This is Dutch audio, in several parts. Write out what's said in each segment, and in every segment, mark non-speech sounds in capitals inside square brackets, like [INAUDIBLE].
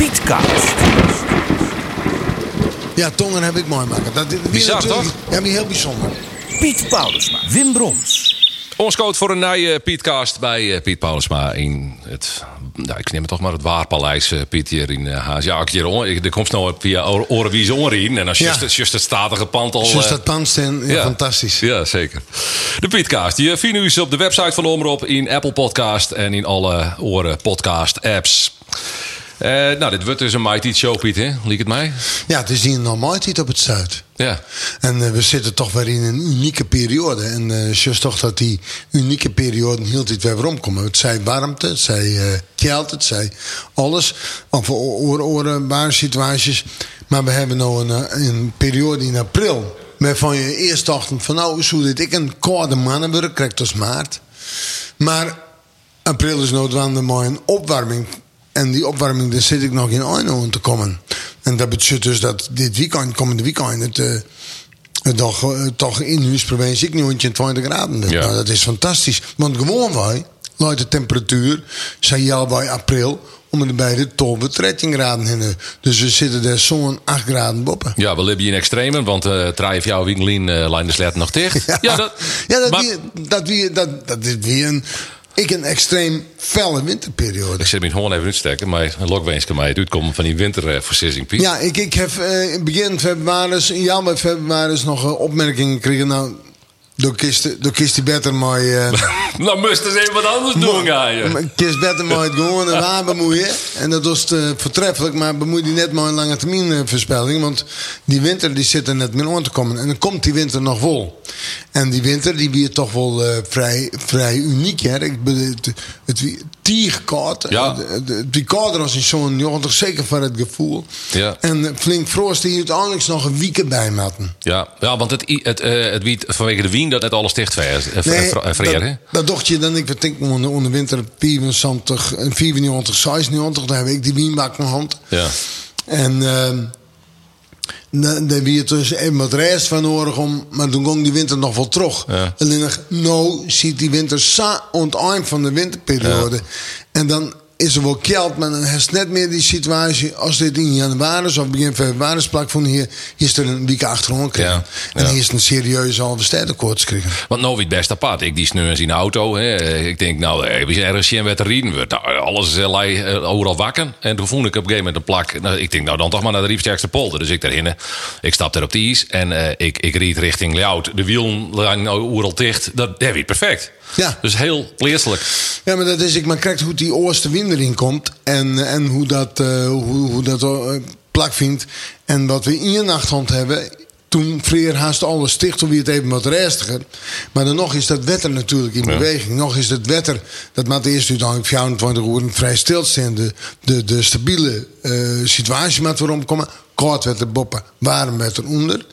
Pietcast. Ja, tongen heb ik mooi maken. Dat, dat Bizar, toch? Ja, maar heel bijzonder. Piet Paulusma. Wim Brons. Ons voor een nieuwe Pietcast bij eh, Piet Paulusma in het, nou, ik neem het toch maar het Waarpaleis, eh, Piet hier in uh, Haas. Ja, ik hier on- ik- er komt nou via Orenwies onrien en als je Ja. just, just het statige pand al. Dus eh, dat pand staan, ja, fantastisch. Ja, zeker. De Pietcast. Je vindt u op de website van de Omroep, in Apple Podcast en in alle oren podcast apps. Eh, nou, dit wordt dus een Mighty Show, Piet, hè? Liek het mij? Ja, het is hier een normaliteit op het Zuid. Ja. En eh, we zitten toch weer in een unieke periode. En eh just toch dat die unieke periode heel dit weer omkomen. Het zij warmte, het zij geld, het zij alles. Of oren, oren, waar situaties. Maar we hebben nou een, een periode in april. Waarvan je eerst dacht van nou, zo dit ik een koude mannenburg krijg als maart. Maar april is noodwendig maar een opwarming. En die opwarming, daar zit ik nog in Eindhoven te komen. En dat betekent dus dat dit weekend, komende weekend, het, eh, het toch, eh, toch in huis ik nu 20 graden. Ja. Nou, dat is fantastisch. Want gewoon wij, luidt de temperatuur, zijn al bij april, om de 12 tot 13 graden in. Dus we zitten daar zo'n 8 graden boppen. Ja, we hebben hier in extremen, want uh, Traai jouw Winkelien uh, lijn de slet nog dicht. [LAUGHS] Ja, dat, ja, dat, maar- dat, dat, dat is weer een, ik een extreem felle winterperiode. Ik zit me gewoon even uitsteken, maar een lokweens kan mij het uitkomen van die winterversissing, Piet. Ja, ik, ik heb eh, in begin februari, in januari, februari nog eh, opmerkingen gekregen. Nou, door kist, door kist die beter maar. eh [LAUGHS] [LAUGHS] Nou, moest eens even wat anders doen, ga je. kist beter het gewoon en waar [LAUGHS] bemoeien. En dat was eh, voortreffelijk, maar bemoei die net maar een lange termijn eh, voorspelling. Want die winter die zit er net meer aan te komen. En dan komt die winter nog vol. En die winter die weer toch wel eh, vrij, vrij uniek. Hè? Ik bedoel, het, het, wie- tierkoud. Ja. Kouder als in zo'n 90, zeker van het gevoel. Ja. En flink frost die uiteindelijk nog een week bij matten. Ja, ja want het, het, het vanwege de wien dat het alles dicht dat, dat dacht je dan. Ik denk onder, onder winter 74, en 94, 96, daar heb ik die wienbak in hand. Ja. En ehm dan dan wie het dus even wat rest van nodig om, maar toen ging die winter nog wel terug. Ja. Alleen nog, nou ziet die winter sa aan het eind van de winterperiode. En dan is er wel koud, maar dan is net meer die situatie als dit in januari is of begin februari is plak van hier, hier is er een week krijgen. Ja, En hier is een serieuze halve sterrenkoorts krijgen. Want nou wie het best apart. Ik die sneurs in de auto. Hè. Ik denk, nou, eh, we zijn ergens met de rieden. Nou, alles eh, lei, eh, overal wakker. En toen voelde ik op een gegeven moment een plak. Nou, ik denk, nou dan toch maar naar de Riefsterkste polder. Dus ik daarin. Ik stap er op de ijs. En eh, ik, ik ried richting Ljout. De wielen lagen nou overal dicht. Dat, dat werd perfect. Ja. Dus heel pleerselijk. Ja, maar dat is, ik maar kijk hoe die oostenwind erin komt en, en hoe dat, eh, hoe, hoe dat eh, plak vindt. En wat we in je nachthand hebben, toen vreer haast alles toen weer het even wat rustiger. Maar dan nog is dat wetter natuurlijk in Ja. beweging. Nog is het wetter, dat maakt eerst uiteindelijk 24 uur vrij stilstaan. De, de, de stabiele eh, situatie met waarom komen. Koud wetter boppen, warm wetter onder.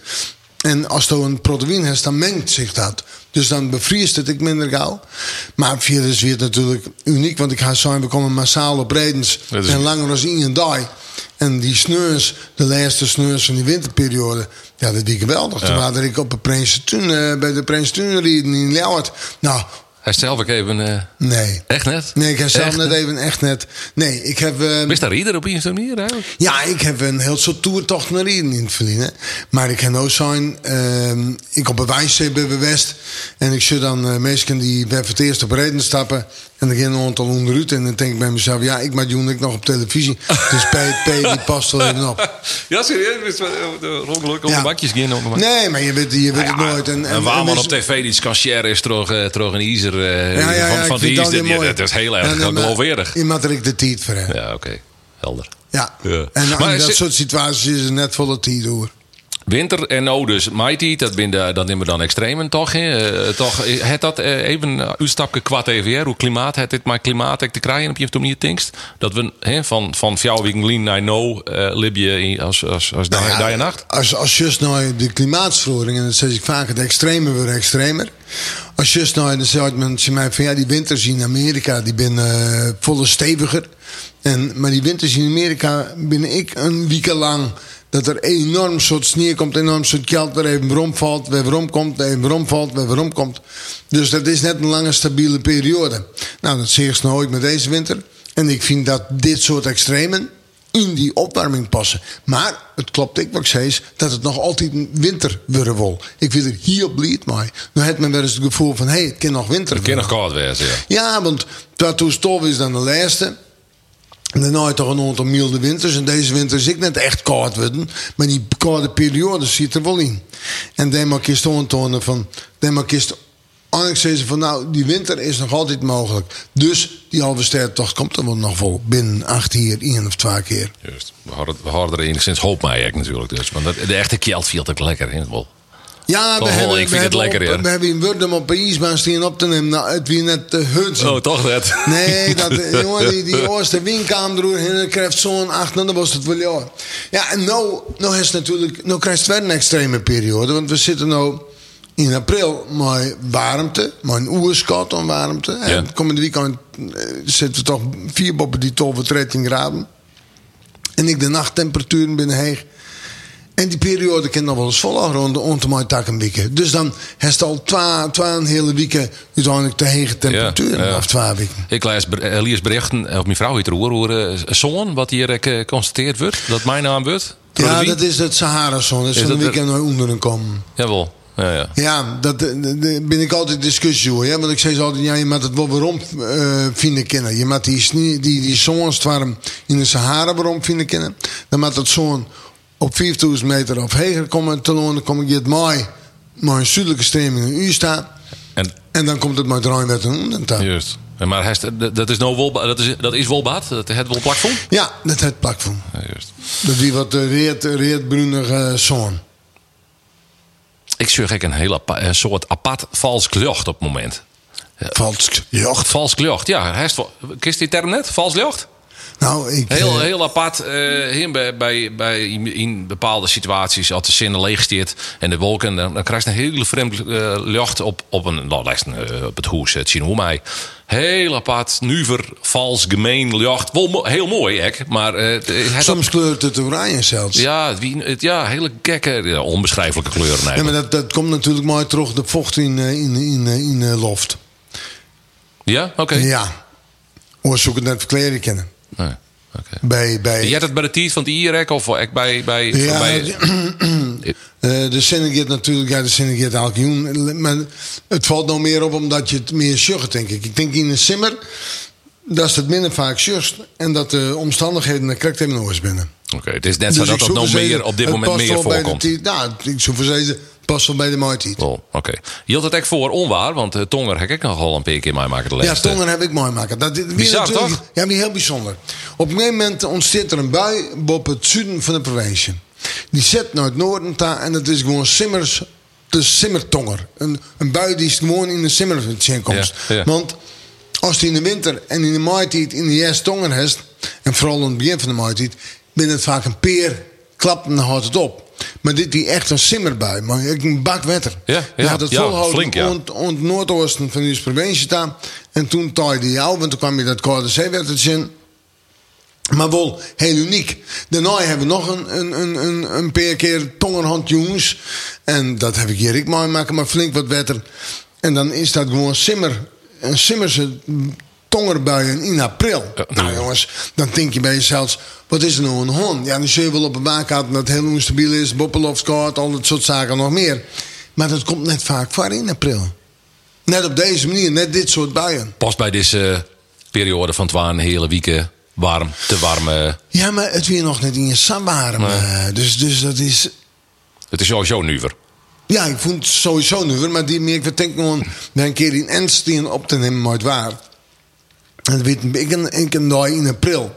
En als je een proteïne hebt, dan mengt zich dat. Dus dan bevriest het ik minder gauw. Maar via is weer natuurlijk uniek. Want ik ga zo we komen massaal op redens. Is- En langer als in een dag. En die sneurs, de laatste sneurs van die winterperiode. Ja, dat die geweldig. Toen Ja. was ik op de Prinsentuin, eh bij de Prinsentuin rieden in Ljouwert. Nou, Hij stelt ook even. eh, nee. echt net? Nee, ik heb zelf net even echt net... Nee, ik heb... Wist daar ieder op een manier eigenlijk? ja, ik heb een heel soort toertocht naar Rieden in het verliezen. Maar ik kan ook zijn, ehm, ik op een wijze bij West. En ik zie dan mensen die bij voor het eerst op reden stappen. En dan gaan een aantal onderuit. En dan denk ik bij mezelf, ja, ik maak doen ik nog op televisie. Dus [LAUGHS] P, P die past er even op. Ja, serieus? Ongelukkig Ja. de bakjes gaan. op- Nee, maar je weet, je weet Nou het nooit. En, een waarman mensen- op tv die share is terug, eh, terug een Izer eh, van, van die Izer. dat is heel erg eh, geloofwaardig. Je er ik de tijd voor. Ja, oké. Helder. Ja. En dat soort situaties is het net volle tijd hoor. Winter en nou dus Mighty, dat, ben de, dat nemen we dan extremen toch? Hè? Eh, toch het dat eh, even uh, uitstapje kwad even hoe klimaat het dit maar klimaat te krijgen op je manier tinkst dat we hè, van van fjouw wegen naar no uh, Libië als als als dag Nou ja, en nacht. Als, als just nou de klimaatsverandering, en dat zeg ik vaker, de extreme worden extremer. Als just nou, dan zegt mensen mij van ja, die winters in Amerika, die ben eh volle steviger. En, maar die winters in Amerika ben ik een week lang dat er enorm soort sneeuw komt, enorm soort geld, er even waarom valt, weer waarom komt, even waarom valt, weer komt. Dus dat is net een lange stabiele periode. Nou, dat zie je nooit met deze winter. En ik vind dat dit soort extremen, in die opwarming passen. Maar het klopt ik wat ik dat het nog altijd een winter wil. Ik wil er hier blied mee. Nu heeft men wel eens het gevoel van, hé, hey, het kan nog winter Het kan nog koud wezen, ja. Ja, want toen stof is dan de laatste. Had je toch een aantal milde winters. En deze winter is ik net echt koud worden. Maar die koude periode zit er wel in. En dan mag je aantonen van... Mag je eigenlijk zeggen van... Nou, die winter is nog altijd mogelijk. Dus die halve sterrentocht komt er wel nog vol. Binnen acht hier, één of twee keer. Juist. We hadden, enigszins hoop mee, eigenlijk, natuurlijk. Dus. Want dat- de echte kjeld viel ook lekker in. Wel. Ja, we wel, hebben, ik we vind het hebben lekker, op, ja. We hebben in Wordum op een ijsbaan staan op te nemen. Nou, het wie net de hut. Oh, toch net? [LAUGHS] Nee, dat, jongen, die, die eerste winkamer door en dan krijgt zo'n acht, nou, dan was het wel ja. Ja, en nou, nou is natuurlijk, nou krijgt het weer een extreme periode, want we zitten nou in april met warmte, met een oerskot aan warmte. Ja. En komende weekend eh, zitten we toch vier boppen die 12 of 13 graden. En ik de nachttemperaturen binnen heeg. En die periode kan nog wel eens volgen rond om te maken tak weekje. Dus dan heeft het al twee, twee hele weken uiteindelijk te hege temperaturen. ja. Of twee weken. Ik lees eh, lees berichten, of mijn vrouw heeft er hoor, hoor eh, zoon, wat hier eh, geconstateerd wordt. Dat mijn naam wordt. De Ja, dat is het Sahara-zon. Dat is van de de- weekend naar onder komen. Jawel. Ja, ja. Ja, dat de- de- ben ik altijd discussie hoor. Ja? Want ik zeg zo altijd, ja, je moet het wel waarom vinden kennen. Je moet die, die, die waarom in de Sahara waarom vinden kennen. Dan moet dat zo'n op 4000 meter of heger komen te lonen. Dan kom ik het mooi, maar een zuidelijke stroming in u staan. En, En dan komt het met Rijnwet en Oendentuin. juist. En Maar hij dat- is nou wolba, dat is, dat is wolbaat, dat het wel plakvond. Ja, dat het plakvoen. Ja, juist. Dat die wat uh, reed, reedbruinige zon. Ik zeg ik een een soort apart vals klucht op het moment. Vals jocht. Vals klucht, ja. Kist die term net? Vals klucht? Nou, ik... Heel, eh, heel apart. eh, hier bij, bij, bij, in, bepaalde situaties, als de zinnen leeg en de wolken, dan, dan krijg je een hele vreemde lucht op, op, een, nou, eh, op het hoes. Het zien hoe mij. Heel apart, nuver, vals, gemeen lucht. Wel heel mooi, ek, maar het had Soms kleurt het oranje zelfs. Ja, het wie- het, ja, hele gekke, ja, onbeschrijfelijke kleuren. Ja, maar dat, dat komt natuurlijk mooi terug, de vocht in, in, in, in loft. Ja, oké. Ja. Zoek het net verklaren kennen. Nee, oké. Bij, bij, Je hebt het bij de tiet van die IREC of bij... bij, Ja, bij [CLEARS THROAT] eh, de Senegit natuurlijk, ja, de Senegit Alkioen. Maar het valt nou meer op omdat je het meer zucht, denk ik. Ik denk in een simmer, dat is het minder vaak zucht. En dat de omstandigheden er correct hebben nog binnen. Oké, het is net zo Dus dat dat nog meer, op dit moment meer de voorkomt. Nou, ik zoek voor wel bij de maaitijd. Oh, oké. Je had het echt voor onwaar, want uh, Tonger heb ik nogal een paar keer meemaken de Ja, laatste. Tongen heb ik mooi maken. Dat, dit- Bizar, toch? Ja, maar heel bijzonder. Op een gegeven moment ontstaat er een bui op het zuiden van de provincie. Die zet naar het noorden ta en het is gewoon simmers, de simmertonger. Een, een bui die is gewoon in de simmer komt. Ja, ja. Want als die in de winter en in de maaitijd in de eerste tonger heeft, en vooral in het begin van de maaitijd, binnen het vaak een peer, klapt en dan houdt het op. Maar dit die echt een simmerbui, maar ik een bak wetter. Ja, Die ja, had het volhouden flink, ja. ont- ont noordoosten van de provincie staan. En toen taaide jou, want toen kwam je dat koude zeewettertje in. Maar wel heel uniek. Daarna hebben we nog een, een, een, een, een paar keer tongerhand jongens. En dat heb ik hier ik mooi maken, maar flink wat wetter. En dan is dat gewoon simmer. Een simmerse tongerbuien in april. Ja, nou jongens, dan denk je bij jezelf... Wat is er nou een hond? Ja, dan zul je wel op een baan dat het heel onstabiel is. Boppelofskaart, al dat soort zaken nog meer. Maar dat komt net vaak voor in april. Net op deze manier, net dit soort buien. Pas bij deze eh, periode van twaalf hele weken warm, te warm. eh, Ja, maar het weer nog net in je warm. eh, dus, dus dat is... het is sowieso nuver. Ja, ik vond het sowieso nu weer. Maar die meer, ik denk gewoon... een keer in Enstien op te nemen, maar het waar. En ik een, ik een dag in april.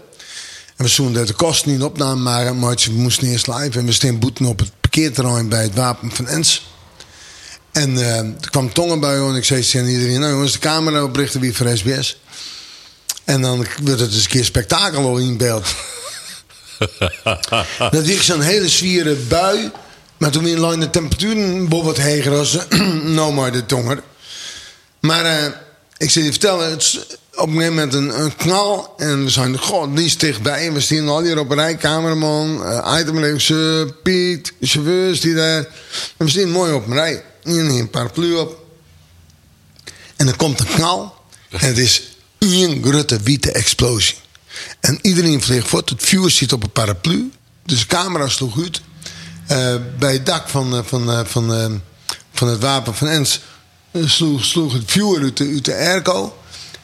En we zouden de kosten niet opname maken, maar we moesten eerst live. En we staan boeten op het parkeerterrein bij het Wapen van Ens. En eh, er kwam tongen bij en ik zei tegen iedereen... nou jongens, de camera oprichten wie voor SBS. En dan wordt het eens een keer spektakel al in beeld. [LAUGHS] dat is zo'n hele zwiere bui. Maar toen in lijn de temperaturen boven wat heger als [CLEARS THROAT] nou maar de tonger. Maar eh, ik zit je vertellen, het op een gegeven moment een, een knal. En we zijn god, die is dichtbij. En we staan al hier op een rij, cameraman, uh, itemregisseur, Piet, chauffeurs die daar. En we staan mooi op een rij. En een paraplu op. En er komt een knal. En het is één grote witte explosie. En iedereen vliegt voort. Het vuur zit op een paraplu. Dus de camera sloeg uit. Eh, bij het dak van, eh, van, van, van het wapen van Ens sloeg, sloeg het vuur uit de, uit de airco.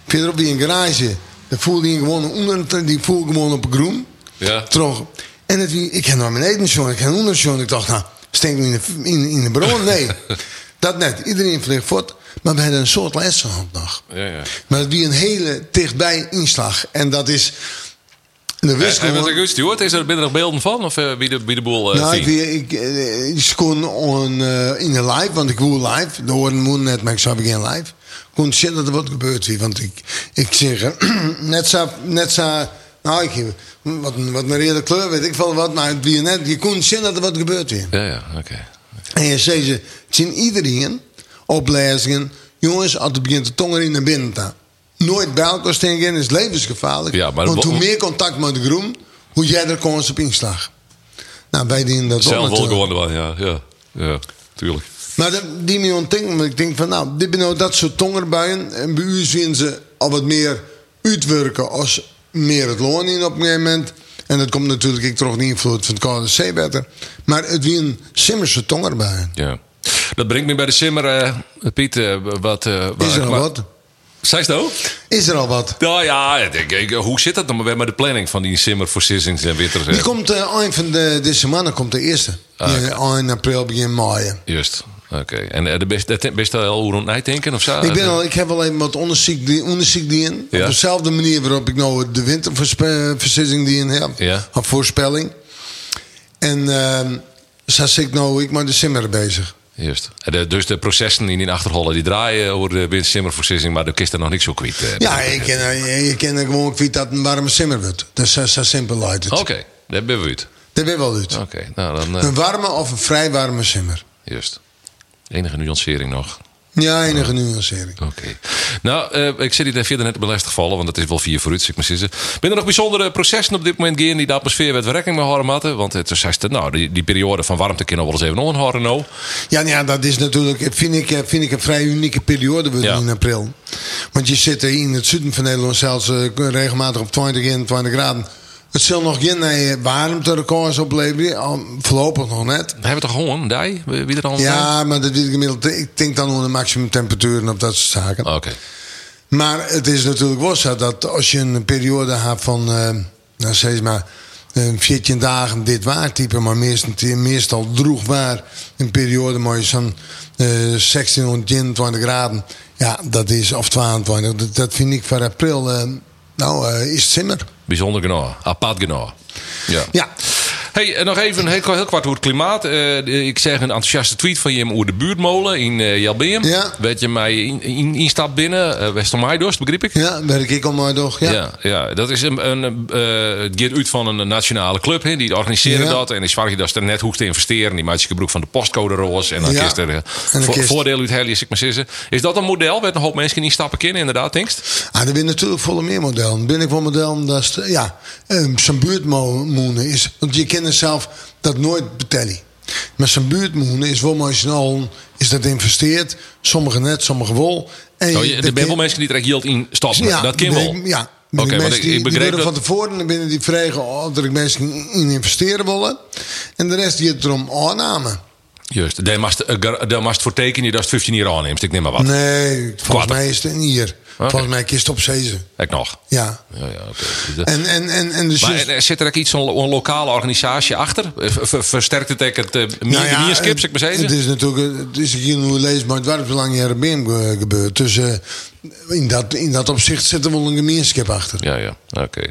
Verderop die een garage. Daar voelde hij gewoon onder, die voelde gewoon op een groen. Ja. Terug. En het, ik heb naar beneden ik heb naar onder. Ik dacht, nou, steek me in de, in, in de bron. Nee, [LAUGHS] dat net. Iedereen vliegt voort. Maar we hadden een soort lessenhand nog. Ja, ja. Maar het wie een hele dichtbij inslag. En dat is... De wist gewoon- ik Stuart, is er binnen nog beelden van? Of eh, wie de, wie de boel eh, nou, ik, ik, eh, ik kon on, in de live, want ik wil live. De horen moet net, maar ik zou geen live. Ik kon zien dat er wat gebeurt hier. Want ik, ik zeg, [CLEARS THROAT] net zo, net zo, nou, ik, wat, wat een rede kleur, weet ik veel wat. Maar het wie net, je kon zien dat er wat gebeurt hier. Ja, ja, oké. En je zei ze, het zien iedereen oplezingen. Jongens, als het begint te tongen in naar binnen te. Nooit bij elkaar steken is levensgevaarlijk. Ja, maar Want wa- hoe meer contact met de groen, hoe jij er kans op inslag. Nou, wij dienen dat Zelf wel natuurlijk. gewoon, ja, ja, ja, tuurlijk. Maar dat- die me ontdenken, want ik denk van nou, dit zijn nou dat soort tongerbuien. En bij u zien ze al wat meer uitwerken als meer het loon in op een gegeven moment. En dat komt natuurlijk ik terug de invloed van het koude zeewetter. Maar het wie een simmerse tongerbuien. Ja. Dat bringt me bij de simmer, eh, Piet, eh, wat... eh, Is er wat? Het ook? Is er al wat? Nou ja, ik denk, ik, hoe zit dat dan weer met de planning van die simmer voor Sissings en Witters? Die komt uh, eind van de, deze maanden komt de eerste. Ah, Die, eind april, begin mei. Juist, oké. En eh, de best, de best al hoe rond denken of zo? Ik, ben al, ik heb al even wat onderzoek die, onderzoek die in. Ja. Op dezelfde manier waarop ik nou de winterversissing die in heb. Ja. Op voorspelling. En ehm zo zit ik nou ik maar de simmer bezig. Juist. De- dus de processen in die achterhollen die draaien over de simmerversissing, maar de kist er nog niks zo kwijt. eh. Ja, je kan, je, je kan gewoon kwijt dat een warme simmer wordt. Dat is zo, zo simpel uit. Oké, dat ben we uit. Dat ben wel uit. Oké, nou dan... eh, Een warme of een vrij warme simmer. juist. Enige nuancering nog. Ja, enige nuancering. Oké. Nou, eh, ik zit hier verder net belastig vallen, want het is wel vier vooruit, zeg ik maar zeggen. Ben er nog bijzondere processen op dit moment gaan die de atmosfeer werd rekening mee houden? Want het is nou, die, die periode van warmte kunnen we wel eens even onhouden nou. Ja, nou ja, dat is natuurlijk, vind ik, eh, vind ik een vrij unieke periode worden Ja. in april. Want je zit er in het zuiden van Nederland zelfs eh, regelmatig op 20, 21 graden. Het zal nog geen eh, warmterecords opleveren, al voorlopig nog net. We hebben toch gewoon, die? Wie er dan? Ja, maar dat weet ik gemiddeld. Ik denk dan onder de maximum temperaturen op dat soort zaken. Oké. Maar het is natuurlijk wel zo dat als je een periode hebt van, eh, nou zeg maar, eh, 14 dagen dit waartype, maar meestal, meestal droeg waar, een periode maar zo'n eh 16 of 20 graden, ja, dat is, of 22, dat, dat vind ik voor april, eh, nou, is het simmer. Bijzonder genoeg. Apart genoeg. Ja. Ja. Hey, en nog even heel, heel kwart het klimaat. Eh, ik zeg een enthousiaste tweet van je over de buurtmolen in uh, Jalbeem. Ja. Weet je mij in, in, instapt binnen, uh, Westermaidorst, begreep ik? Ja, werk ik al maar toch, ja. Ja, ja, dat is een, een uh, het gaat uit van een nationale club, hè, die organiseren Ja. dat. En die je dat ze er net hoeft te investeren. Die maakt je gebruik van de postcode roos. En dan Ja. kist er eh, dan vo- kist- voordeel uit hel, ik maar zeggen. Is dat een model waar een hoop mensen in stappen kunnen, inderdaad, denkst? Ah, er zijn natuurlijk volle meer modellen. Ben ik wel model dat is, ja, um, zijn buurtmoenen is, want je kent zelf dat nooit betellen. Maar zijn buurtmoenen is wel mooi snel, is dat investeerd. Sommige net, sommige wel. En Oh, je, er dat zijn wel mensen die er echt geld in stappen. ja, dat kan wel. ik- Ja. Oké, ik ik, die, ik die begreep willen dat... van tevoren en binnen die vragen of er mensen in investeren willen. En de rest die het erom aannamen. Juist, daar moest, eh, moest voor tekenen dat het 15 jaar aanneemt. Ik neem maar wat. Nee, volgens mij is het niet hier. Volgens mij kist op zezen. Ik nog. Ja. Ja, ja, oké. Dus, eh, En, en, en, en dus Maar just- zit er ook iets een, een lokale organisatie achter? Eh, ver- ver- Versterkt het ook het uh, Nou ja, zeg maar het, zeggen? het is natuurlijk, het is hier hoe lees, maar het waar lang jaren ge- gebeurd. Dus in, dat, in dat opzicht zit er wel een gemeenschap achter. Ja, ja, oké.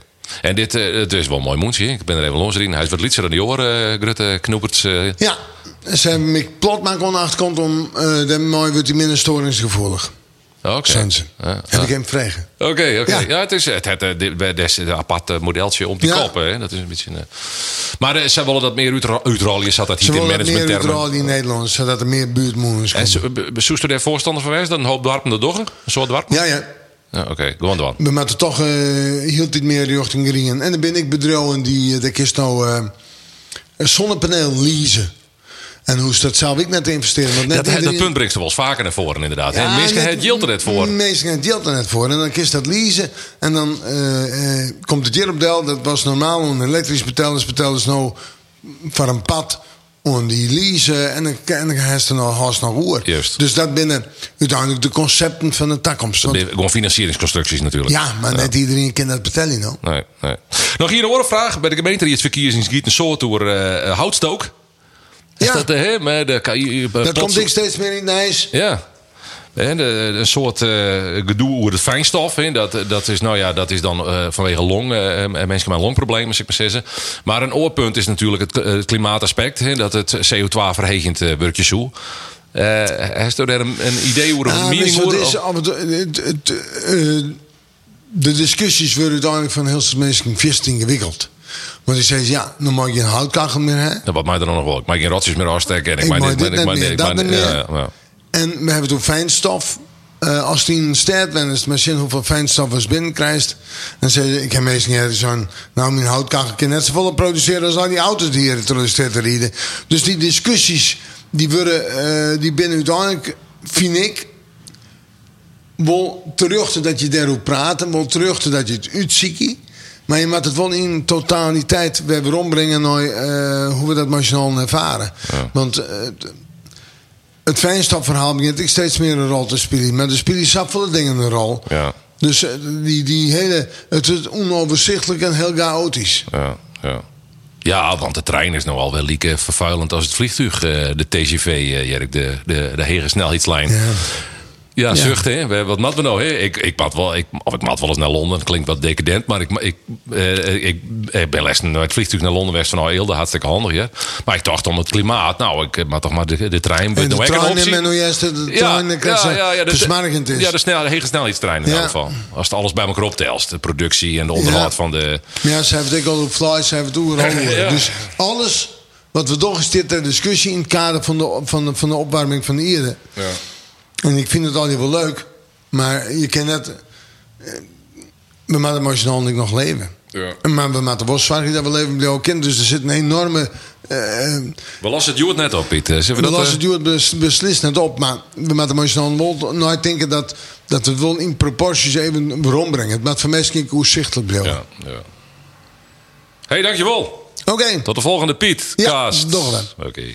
En dit het is wel een mooi moedje. Ik ben er even los in. Hij is wat lietser dan die oren, uh, Grutte Knoeperts. Ja, ze hebben me kon achterkomt om, uh, de mooi wordt hij minder storingsgevoelig. Oké. Zijn ze. Ja, Heb ik hem vragen. Oké, oké. Ja. Ja. het is het, het, het, dit- dit is een apart eh, modeltje om te kopen. Hè? Dat is een beetje. een, eh, Maar zij willen dat meer uitro- uitrollen. Zat dat Ze hier in wat meer uitrollen in Nederland, zodat er meer buurtmoeders En zoest u daar voorstander van geweest? Dan een hoop dorpen de doggen? Een soort dorp? Ja, ja. Ja, oké. Gewoon dan. We moeten toch hield dit meer richting green. En dan ben ik bedrouwen die, dat is nou een zonnepaneel leasen. En hoe is dat zelf ik net investeren? Want net Dat, dat punt brengt ze wel eens vaker naar voren, inderdaad. Ja, en mensen het er net voor. Mensen het er net voor. En dan kiest dat leasen. En dan eh, eh, komt op del. Dat was normaal een elektrisch betel. is betel is nou voor een pad. om die leasen. En dan, en dan heeft er nog haast nog oer. Juist. Dus dat binnen uiteindelijk de concepten van de toekomst. Want- Gewoon financieringsconstructies natuurlijk. ja, maar net iedereen kent dat betellen nou. Nee, nee. Nog hier een oorvraag. Bij de gemeente die het verkiezingsgiet een soort door eh, houtstook. Is Ja. dat de, hè, met de KI, eh, Dat plots- komt ik steeds meer in de ijs. Ja. De, een soort eh, gedoe over het fijnstof. Dat, dat, is, nou ja, dat is dan eh, vanwege long, eh, eh, mensen met longproblemen, zeg ik maar zeggen. Maar een oorpunt is natuurlijk het, eh, het klimaataspect. Dat het CO2-verhegend uh, wordt je zo. Eh, Heeft u daar een, een idee hoe een mening wordt? eh, de discussies worden uiteindelijk van heel veel mensen veel te Want die zeggen, ja, dan mag je een houtkachel meer hebben. Ja, wat mij er dan nog wel. Ik mag geen rotjes meer afsteken. En ik, Ik mag mag dit, ik dit, dat ja. En we hebben toen fijnstof. Eh, als die een stad bent, is het misschien hoeveel fijnstof als binnenkrijgt. Dan zeg je, ik heb meestal niet zo'n. Nou, mijn houtkachel kan net zoveel produceren als al die auto's die hier stad rijden. Dus die discussies, die worden, eh, die binnen uiteindelijk, vind ik. Wel terug dat je daarover praat, en wel terug dat je het uitziet. Maar je moet het wel in totaliteit weer ombrengen naar eh, hoe we dat machinaal ervaren. Ja. Want eh, het fijnstapverhaal begint ik steeds meer een rol te spelen. Maar de spelen zoveel dingen een rol. Ja. Dus eh, die, die hele, het is onoverzichtelijk en heel chaotisch. Ja, ja. ja, want de trein is nou al wel lieke vervuilend als het vliegtuig. de TGV, Jerk, de, de, de hege snelheidslijn. Ja. Ja, Ja. zucht, hè. We- Wat mat we nou, hè? Ik, ik, mat wel, ik, of ik mat wel eens naar Londen. Dat klinkt wat decadent, maar ik, ik, eh, ik, ik ben les het vliegtuig naar Londen West van nou Eelde. Hartstikke handig, ja. Maar ik dacht om het klimaat. Nou, ik maar toch maar de, de trein. En nou de trein en nou juist de trein ja, ja, ja, ja, de, versmargend is. Ja, de, snel, de hege snelheidstrein in Ja. elk geval. Als het alles bij elkaar optelt. De productie en de onderhoud Ja. van de... Ja, ze hebben het ook al op flies, ze hebben het overal. [LAUGHS] Ja. Dus alles wat we dit ter discussie in het kader van de, van de, van de opwarming van de Erde. Ja. En ik vind het al wel leuk, maar je kan net. eh, We moeten emotioneel niet nog leven. Ja. Maar we moeten wel zorgen dat we leven bij kind. Dus er zit een enorme. eh We lassen het Joert net op, Piet. Zullen we we dat... lassen eh, het bes- beslist net op. Maar we moeten emotioneel wel nooit denken dat, dat we het wel in proporties even weer ombrengen. Het moet voor mij kijken hoe zichtelijk blijven. ja, ja. hey, dankjewel. Oké. Tot de volgende Piet. Ja. Oké.